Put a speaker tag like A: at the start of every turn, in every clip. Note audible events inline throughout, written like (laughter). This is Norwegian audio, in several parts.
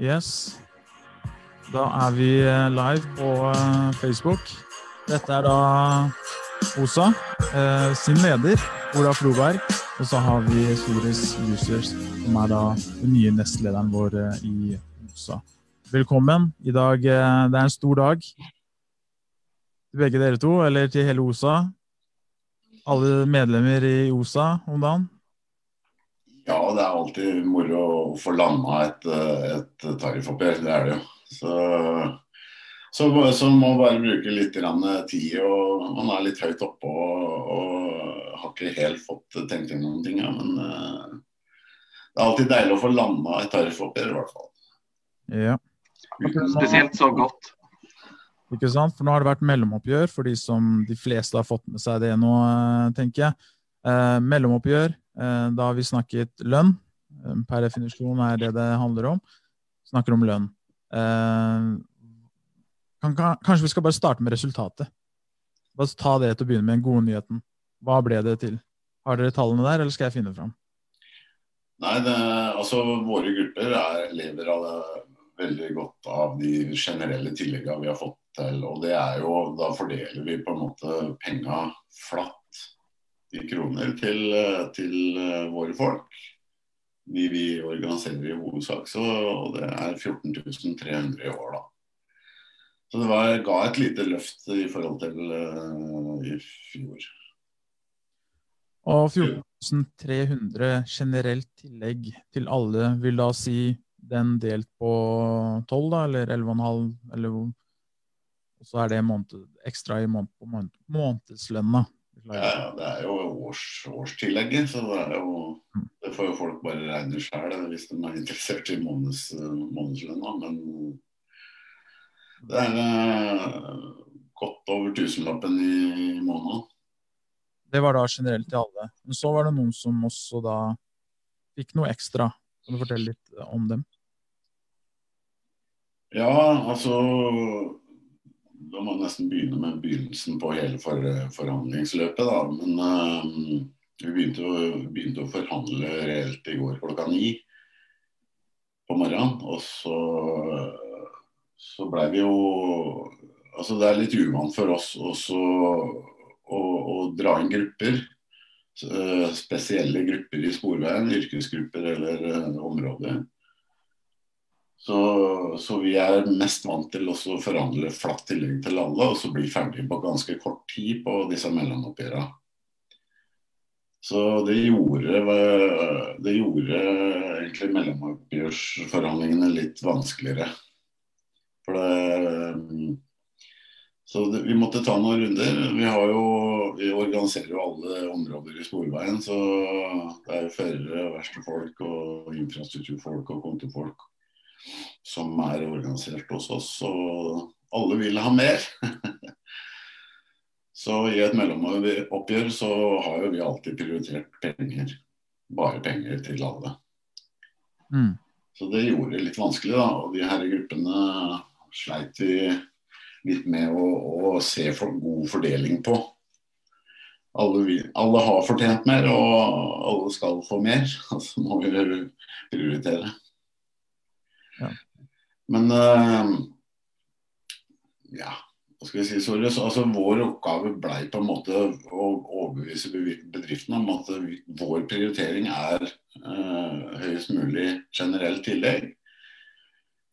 A: Yes. Da er vi eh, live på eh, Facebook. Dette er da OSA eh, sin leder, Ola Floberg. Og så har vi Soris Users, som er da den nye nestlederen vår i OSA. Velkommen. I dag, Det er en stor dag til begge dere to, eller til hele OSA. Alle medlemmer i OSA om dagen.
B: Ja, det er alltid moro å få landa et, et tariffoppgjør. Det er det jo. Så, så, så må man bare bruke litt grann tid. og Man er litt høyt oppe og, og har ikke helt fått tenkt gjennom ting. Ja, men uh, det er alltid deilig å få landa et tariffoppgjør, i hvert fall.
A: Ja.
C: Spesielt så godt.
A: Ikke sant? For nå har det vært mellomoppgjør for de som de fleste har fått med seg det nå, tenker jeg. Eh, mellomoppgjør, eh, da har vi snakket lønn. Eh, per definisjon er det det handler om. Snakker om lønn. Kan, kan, kanskje vi skal bare starte med resultatet. Bare ta det til å begynne med, den gode nyheten. Hva ble det til? Har dere tallene der, eller skal jeg finne fram?
B: Nei, det, altså våre grupper er, lever av det, veldig godt av de generelle tilleggene vi har fått til. Og det er jo, da fordeler vi på en måte penga flatt kroner til, til våre folk. De vi organiserer i hovedsak. Så det er 14.300 i år, da. Så det var, ga et lite løft i forhold til uh, i fjor.
A: Og 14.300 generelt tillegg til alle vil da si den delt på 12, da, eller 11,5, eller Og så er det måned, ekstra i måned, på måned, månedslønna.
B: Ja, det er jo års, årstillegget, så det, jo, det får jo folk bare regne sjøl hvis de er interessert i måneds, månedslønna. Men det er eh, godt over tusenlappen i, i måneden.
A: Det var da generelt til alle. Men så var det noen som også da fikk noe ekstra. Kan du fortelle litt om dem?
B: Ja, altså Da må jeg nesten begynne med begynnelsen på hele for, forhandlingsløpet. da, Men uh, vi begynte å, begynte å, forhandle reelt i går klokka ni på morgenen. Og så, så blei vi jo Altså det er litt uvant for oss også å, å dra inn grupper. Spesielle grupper i Sporveien, yrkesgrupper eller områder. Så, så, vi er mest vant til å forhandle flatt tillegg til alle, og så bli ferdig på ganske kort tid på disse mellomoppgjørene. Så det gjorde, det gjorde egentlig mellomoppgjørsforhandlingene litt vanskeligere. For det, så det, vi måtte ta noen runder. Vi, jo, vi, organiserer jo alle områder i Sporveien. Så det er jo førere, verkstedfolk og infrastrukturfolk og kontorfolk som er organisert hos oss. Og alle vil ha mer. (laughs) så i et mellomoppgjør så har jo vi alltid prioritert penger. Bare penger til alle.
A: Mm.
B: Så det gjorde det litt vanskelig, da. Og de her gruppene sleit vi litt med å, å se for god fordeling på. Alle, vi, alle, har fortjent mer, og alle skal få mer. (laughs) Så må vi prioritere. Men uh, ja, hva skal vi si, sorry, altså Vår oppgave blei på en måte å overbevise bedriftene om at vår prioritering er uh, høyest mulig generelt tillegg.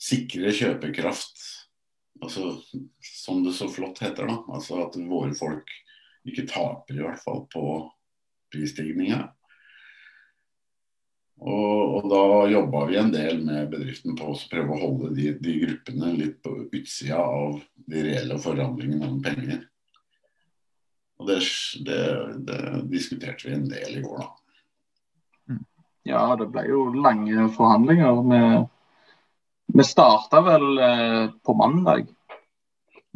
B: Sikre kjøpekraft, altså, som det så flott heter. da, altså At våre folk ikke taper, i hvert fall, på prisstigninga. Og, og, da jobba vi en del med bedriften på å prøve å holde de, de, gruppene litt på utsida av de reelle forhandlingene om penger. Og det, det, det, diskuterte vi en del i går, da.
C: Ja, det ble jo lange forhandlinger. Vi, vi starta vel eh, på mandag,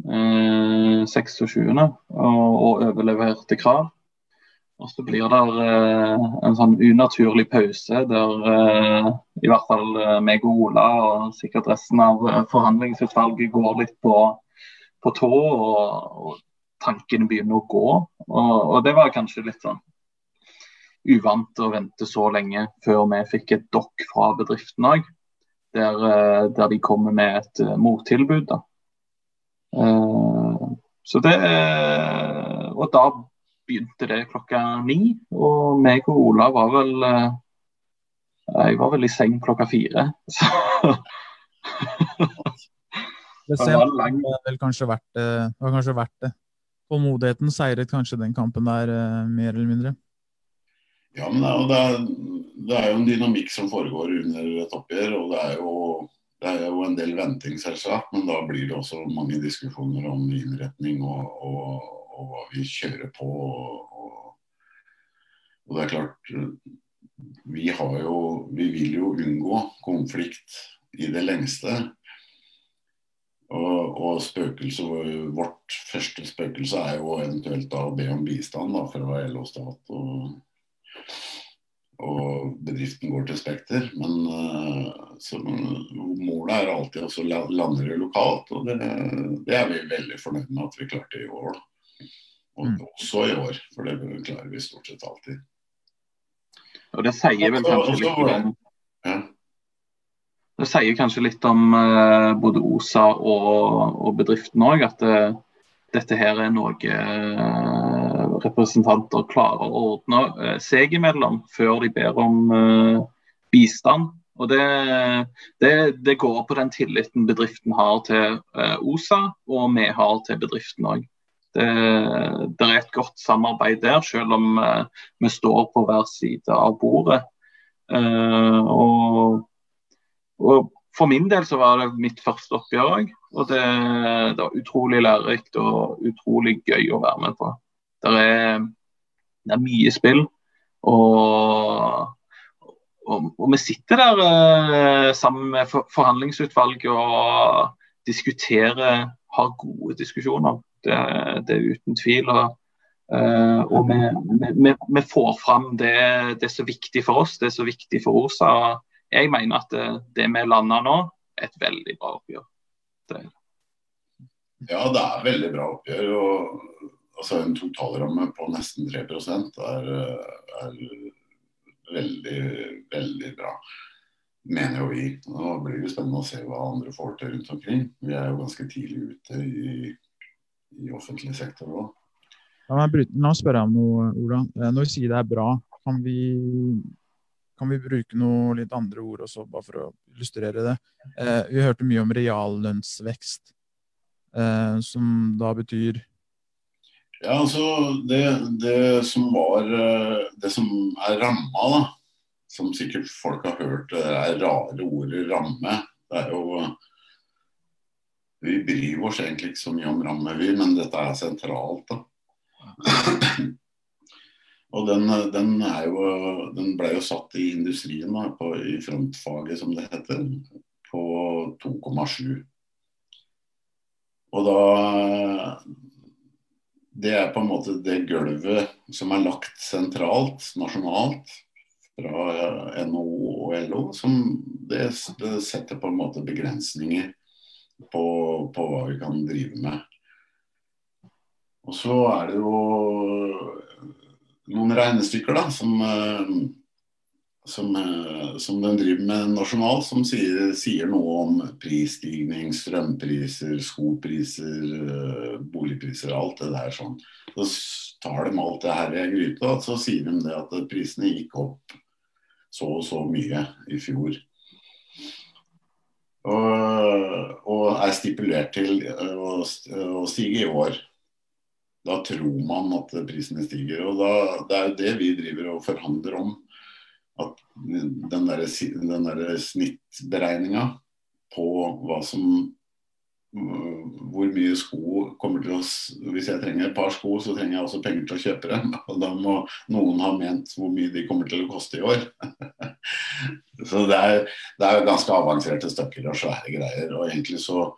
C: eh, 26., og, og overleverte krav. Og så blir det uh, en sånn unaturlig pause der uh, i hvert fall uh, meg og Ola og sikkert resten av forhandlingsutvalget går litt på, på tå, og, og, tankene begynner å gå. Og, og, det var kanskje litt sånn uvant å vente så lenge før vi fikk et dokk fra bedriften òg. der, der, de kommer med et mottilbud. da. Så det Og da begynte det klokka ni. Og meg og Ola var vel Jeg var vel i seng klokka fire. (laughs) Så
A: det, det var vel kanskje verdt det. det var kanskje verdt det. Tålmodigheten seiret kanskje den kampen der, mer eller mindre?
B: Ja, men det er, det er, jo en dynamikk som foregår under et oppgjør. Og det er jo, det er jo en del venting, selvsagt. Men da blir det også mange diskusjoner om innretning og, og, og hva vi kjører på. Og, og, det er klart Vi har jo Vi vil jo unngå konflikt i det lengste. Og, og spøkelse, vårt første spøkelse er jo eventuelt da å be om bistand da, fra LO Stat. og og bedriften går til Spekter. Men uh, så, målet er alltid å lande lokalt, og det, det, er vi veldig fornøyd med at vi klarte i år. Og mm. også i år, for det klarer vi stort sett alltid.
C: Og det sier vel kanskje litt om ja. Det sier kanskje litt om uh, både OSA og, og bedriften òg, at uh, dette her er noe representanter klarer å ordne uh, seg imellom før de ber om eh, bistand. Og det, det, det, går på den tilliten bedriften har til eh, OSA, og vi har til bedriften òg. Det, det, er et godt samarbeid der, selv om vi står på hver side av bordet. Og, og, For min del så var det mitt første oppgjør òg. Og det, det var utrolig lærerikt og utrolig gøy å være med på. Det er, det er mye spill. Og, og, og, vi sitter der eh, sammen med forhandlingsutvalget og diskuterer, har gode diskusjoner. Det, det er uten tvil. Og, eh, og vi, vi, vi, får fram det, det er så viktig for oss, det er så viktig for OSA. Jeg mener at det, det vi lander nå, er et veldig bra oppgjør. Det.
B: Ja, det er veldig bra oppgjør. og altså en totalramme på nesten 3% er, er veldig, veldig bra. Mener jo vi. Nå blir det spennende å se hva andre får til rundt omkring. Vi er jo ganske tidlig ute i, i offentlig sektor òg.
A: Ja, Nå spør jeg om noe, Ola. Eh, når vi sier det er bra, kan vi, kan vi bruke noe litt andre ord også, bare for å illustrere det? Eh, vi hørte mye om reallønnsvekst, eh, som da betyr
B: ja, altså det, det, som var eh, Det som er ramma, da, som sikkert folk har hørt det er rare ordet ramme, det er jo Vi bryr oss egentlig ikke så mye om ramme, vi, men dette er sentralt, da. (clears throat) Og den, den, jo, den ble jo satt i industrien, da, på, i frontfaget som det heter, på 2,7. Og da det er på en måte det gulvet som er lagt sentralt, nasjonalt, fra NHO og LO, som det, det setter på en måte begrensninger på, på, hva vi kan drive med. Og så er det jo noen regnestykker da, som som, eh, som, den driver med nasjonalt, som sier, sier, noe om prisstigning, strømpriser, skopriser, eh, boligpriser, alt det der sånn. Så tar de alt det her i en gryte, og så sier de det at prisene gikk opp så og så mye i fjor. Og, og er stipulert til å, å stige i år. Da tror man at prisene stiger. og da, Det er jo det vi driver og forhandler om at den der, den der snittberegninga på hva som hvor mye sko kommer til å Hvis jeg trenger et par sko, så trenger jeg også penger til å kjøpe dem. (laughs) Og da må noen ha ment hvor mye de kommer til å koste i år. (laughs) så det er, det er ganske avanserte støkker og svære greier. Og egentlig så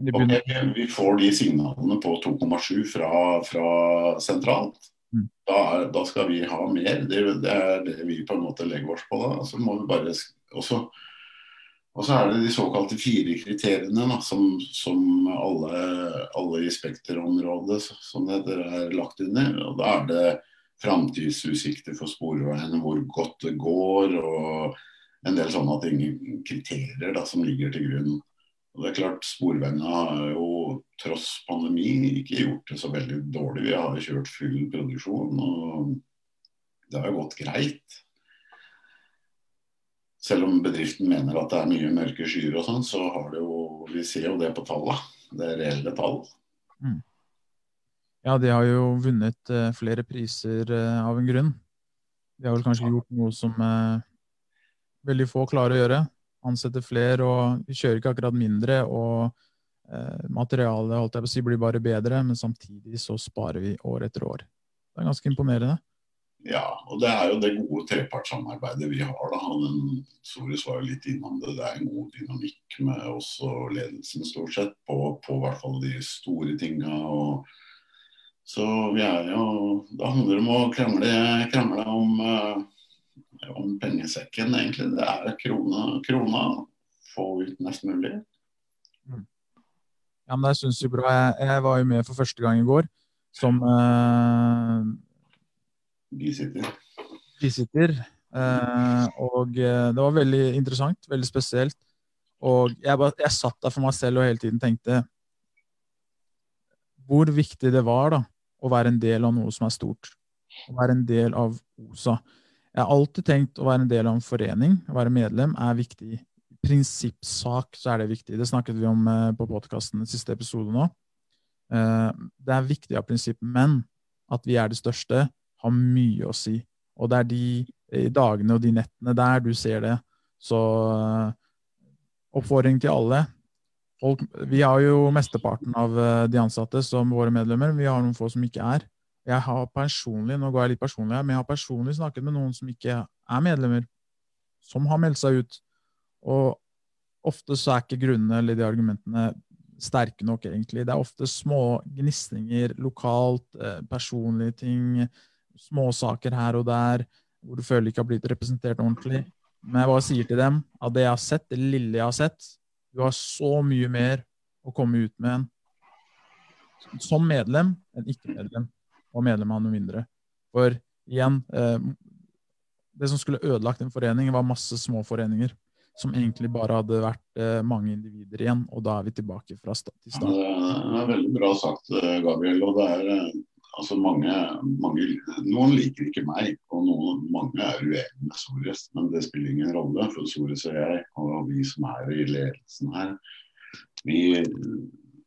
B: okay, Vi får de signalene på 2,7 fra, fra sentralt. Mm. Da, da, skal vi ha mer. Det, det, er det vi på en måte legger oss på da. Så må vi bare også, og så er det de såkalte fire kriteriene da, som, som alle, alle, i Spekterområdet som det heter, er lagt under. og Da er det framtidsutsikter for sporveiene, hvor godt det går, og en del sånne ting, kriterier da, som ligger til grunn. Og det er klart, Sporveiene har jo tross pandemi ikke gjort det så veldig dårlig. Vi har kjørt full produksjon, og det har jo gått greit. Selv om bedriften mener at det er mye mørke skyer og sånn, så har det jo Vi ser jo det på tallene. Det er reelle tall. Mm.
A: Ja, de har jo vunnet uh, flere priser uh, av en grunn. De har vel kanskje gjort noe som uh, veldig få klarer å gjøre. Ansette flere, og vi kjører ikke akkurat mindre. Og materialet holdt jeg på å si, blir bare bedre, men samtidig så sparer vi år etter år. Det er ganske imponerende.
B: Ja, og det er jo det gode trepartssamarbeidet vi har. da, den Soris var jo litt innom det. Det er en god dynamikk med oss og ledelsen stort sett på, på hvert fall de store tinga. så vi er jo Det handler om å krangle om, uh, om pengesekken, egentlig. Det er krona, krona. Få ut mest mulig.
A: Mm. Ja, men det syns jeg bra. Jeg, jeg, var jo med for første gang i går som uh,
B: Bisitter.
A: Bisitter. Uh, og det var veldig interessant, veldig spesielt. Og jeg, bare, jeg satt der for meg selv og hele tiden tenkte hvor viktig det var da, å være en del av noe som er stort. Å være en del av OSA. Jeg har alltid tenkt å være en del av en forening, å være medlem, er viktig. I prinsippsak så er det viktig. Det snakket vi om eh, på podkasten siste episode nå. Eh, det er viktig av prinsipp, men at vi er det største, har mye å si. Og det er de dagene og de nettene der du ser det. Så eh, oppfordring til alle Vi har jo mesteparten av eh, de ansatte som våre medlemmer, vi har noen få som ikke er. Jeg har personlig nå går jeg litt personlig her, men jeg har personlig snakket med noen som ikke er medlemmer, som har meldt seg ut. Og ofte så er ikke grunnene eller de argumentene sterke nok, egentlig. Det er ofte små gnisninger lokalt, eh, personlige ting, småsaker her og der, hvor du føler ikke har blitt representert ordentlig. Men jeg bare sier til dem at det jeg har sett, det lille jeg har sett, du har så mye mer å komme ut med en som medlem enn ikke-medlem, og medlem av noe mindre. For igjen eh, Det som skulle ødelagt en forening, var masse små foreninger som egentlig bare hadde vært eh, mange individer igjen, og da er vi tilbake fra sta til start.
B: Ja, det er veldig bra sagt, eh, Gabriel. og det er altså mange, mange, Noen liker ikke meg, og noen, mange er uenige med Sores. Men det spiller ingen rolle, for Sores og jeg, og vi som er i ledelsen her, vi,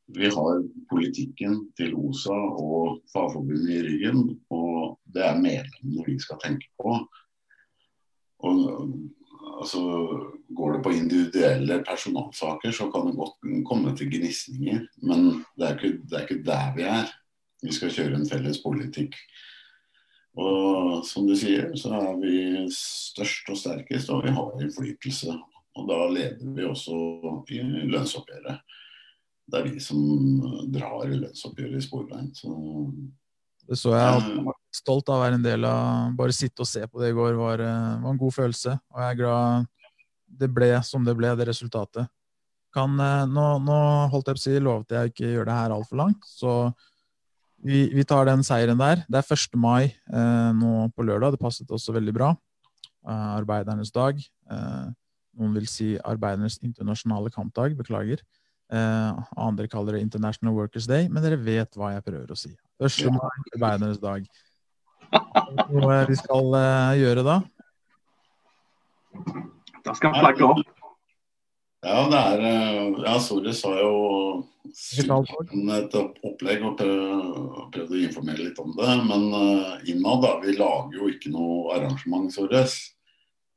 B: vi har politikken til OSA og Fagforbundet i ryggen. Og det er medlemmene vi skal tenke på. Og altså, Går det på individuelle personalsaker, så kan det godt komme til gnisninger. Men det er ikke, det er ikke der vi er. Vi skal kjøre en felles politikk. Og som du sier, så er vi størst og sterkest, og vi har innflytelse. Og da leder vi også i lønnsoppgjøret. Det er vi som drar lønnsoppgjøret i Sporveien. Så
A: det så jeg. jeg var stolt av å være en del av Bare sitte og se på det i går var, eh, var en god følelse. Og jeg er glad det ble som det ble, det resultatet. Kan, eh, nå, nå holdt jeg på å si, lovet jeg ikke gjøre det her altfor langt. Så vi, vi, tar den seieren der. Det er 1. mai eh, nå på lørdag. Det passet også veldig bra. Eh, arbeidernes dag. Eh, noen vil si arbeidernes internasjonale kampdag. Beklager. Eh, andre kaller det International Workers Day, men dere vet hva jeg prøver å si. Første mai, arbeidernes dag. Hva vi skal eh, gjøre da?
C: Da skal vi flagge opp.
B: Ja, det er eh, Ja, Soris har jo et opplegg og prøvd å informere litt om det. Men uh, innad, da. Vi lager jo ikke noe arrangement, Soris.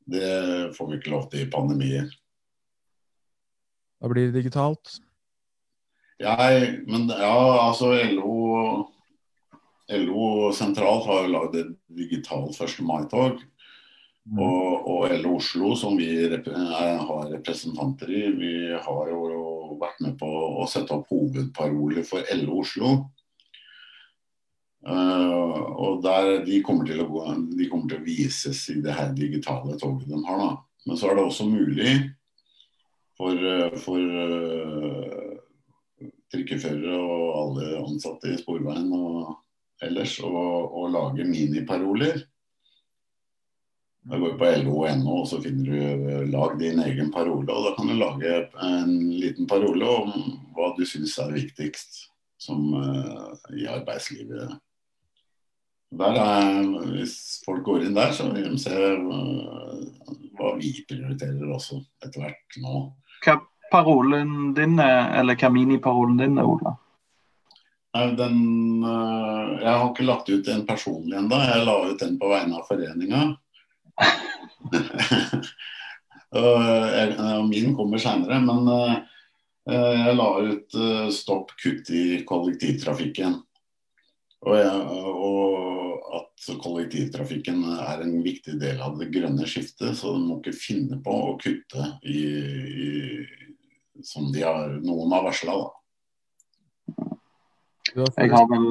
B: Det får vi ikke lov til i pandemier.
A: Da blir det digitalt?
B: Ja, men ja, altså LO, LO sentralt har jo lagd et digitalt 1. mai-tog. Mm. Og, og LO Oslo, som vi rep har representanter i, vi har jo vært med på å sette opp hovedparoler for LO Oslo. Uh, og der, de, kommer til å gå, de kommer til å vises i det her digitale toget de har. da. Men så er det også mulig for, for uh, trikkeførere og alle ansatte i Sporveien og ellers å lage miniparoler. Da går du på lo.no, og så finner du eh, lag din egen parole. Og da kan du lage en liten parole om hva du syns er viktigst som uh, i arbeidslivet. Der er, hvis folk går inn der, så vil de se uh, hva vi prioriterer også etter hvert nå.
C: Hva parolen din er, eller hva miniparolen din er, Ola?
B: Den, uh, jeg har ikke lagt ut en personlig ennå. Jeg la ut den på vegne av foreninga. (laughs) min kommer seinere, men eh, jeg la ut eh, 'stopp kutt i kollektivtrafikken'. Og, jeg, og, at kollektivtrafikken er en viktig del av det grønne skiftet. Så de må ikke finne på å kutte i, i som har, noen har varsla.
C: Jeg har vel,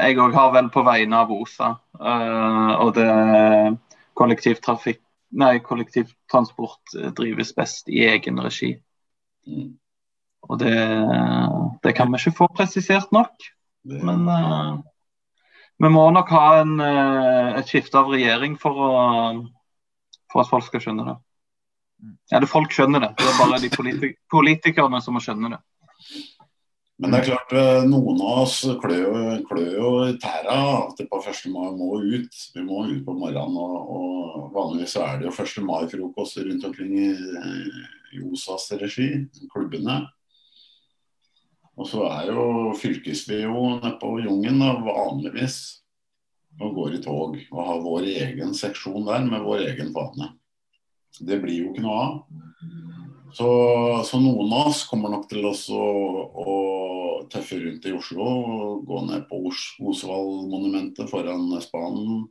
C: jeg òg har vel på vegne av OSA. Uh, og det kollektivtrafikk Nei, kollektivtransport eh, drives best i egen regi. Mm. Og det, det, kan vi ikke få presisert nok. Men uh, vi må nok ha en, uh, et skifte av regjering for, å, for, at folk skal skjønne det. Eller folk skjønner det, det er bare de politik politikerne som må skjønne det.
B: Men det er klart, eh, noen av oss klør, jo i tæra at det på 1. mai må ut. Vi må ut på morgenen. Og, og vanligvis er det jo 1. mai-frokost rundt omkring i, i OSAs regi, klubbene. Og så er jo fylkesvi jo nede på Jungen vanligvis og går i tog. Og har vår egen seksjon der med vår egen fane. Det blir jo ikke noe av. Så, så, noen av oss kommer nok til oss å, å tøffe rundt i Oslo. og Gå ned på Os Osvald-monumentet foran Spanen.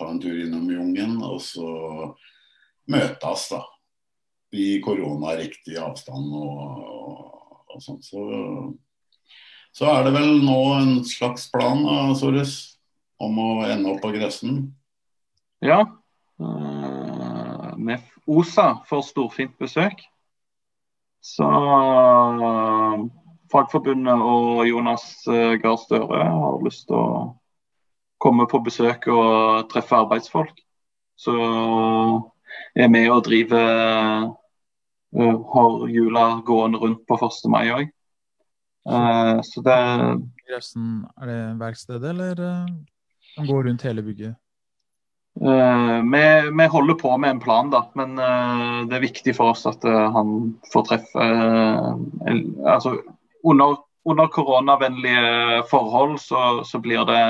B: Ta en tur innom Jungen, og så møtes da. I koronariktig avstand og, og, og sånt. Så, så, er det vel nå en slags plan da, Sores, om å ende opp på Gressen?
C: Ja. Uh, med OSA får storfint besøk. Så uh, Fagforbundet og Jonas uh, Gahr Støre har lyst til å komme på besøk og treffe arbeidsfolk. Så er vi og driver har jula gående rundt på 1. mai òg. så det
A: Grefsen, er det verkstedet, eller kan gå rundt hele bygget?
C: Uh, vi, vi, holder på med en plan, da, men uh, det er viktig for oss at uh, han får treffe altså, under, under koronavennlige forhold så, så blir det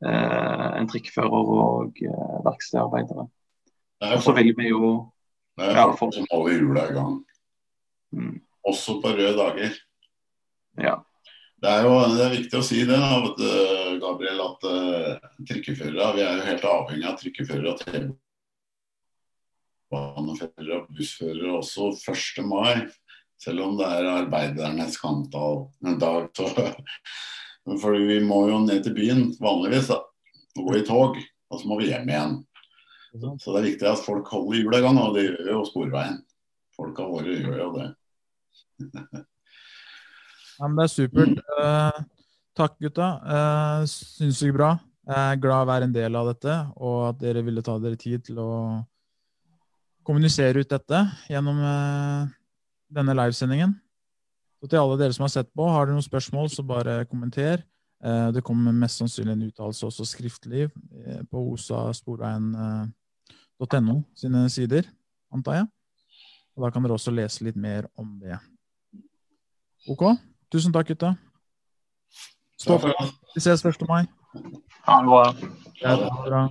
C: en trikkfører og verkstedarbeidere. Og så vil vi jo
B: Det er folk ja, som holder hjula i gang. Mm. Også på røde dager.
C: Ja.
B: Det er jo det er viktig å si det, da, Gabriel, at uh, trikkeførere Vi er jo helt avhengig av trikkeførere og T-baneførere og bussførere også 1. mai. Selv om det er arbeidernes kampdag. Så, for vi må jo ned til byen vanligvis da, og gå i tog. Og så må vi hjem igjen. Så det er viktig at folk holder hjula i gang, og det gjør jo Sporveien. Folka våre gjør jo det.
A: Ja, men det er supert. Uh, takk, gutta. Uh, Sinnssykt bra. Jeg er glad å være en del av dette, og at dere ville ta dere tid til å kommunisere ut dette gjennom uh, denne livesendingen. Så til alle dere som har sett på, har dere noen spørsmål, så bare kommenter. Uh, det kommer mest sannsynlig en uttalelse også skriftlig på osasporveien.no sine sider, antar jeg. Og Da kan dere også lese litt mer om det. Ok? Tusen takk, gutta. Stå Stopp. Vi ses 1. mai.
C: Ha
A: det bra.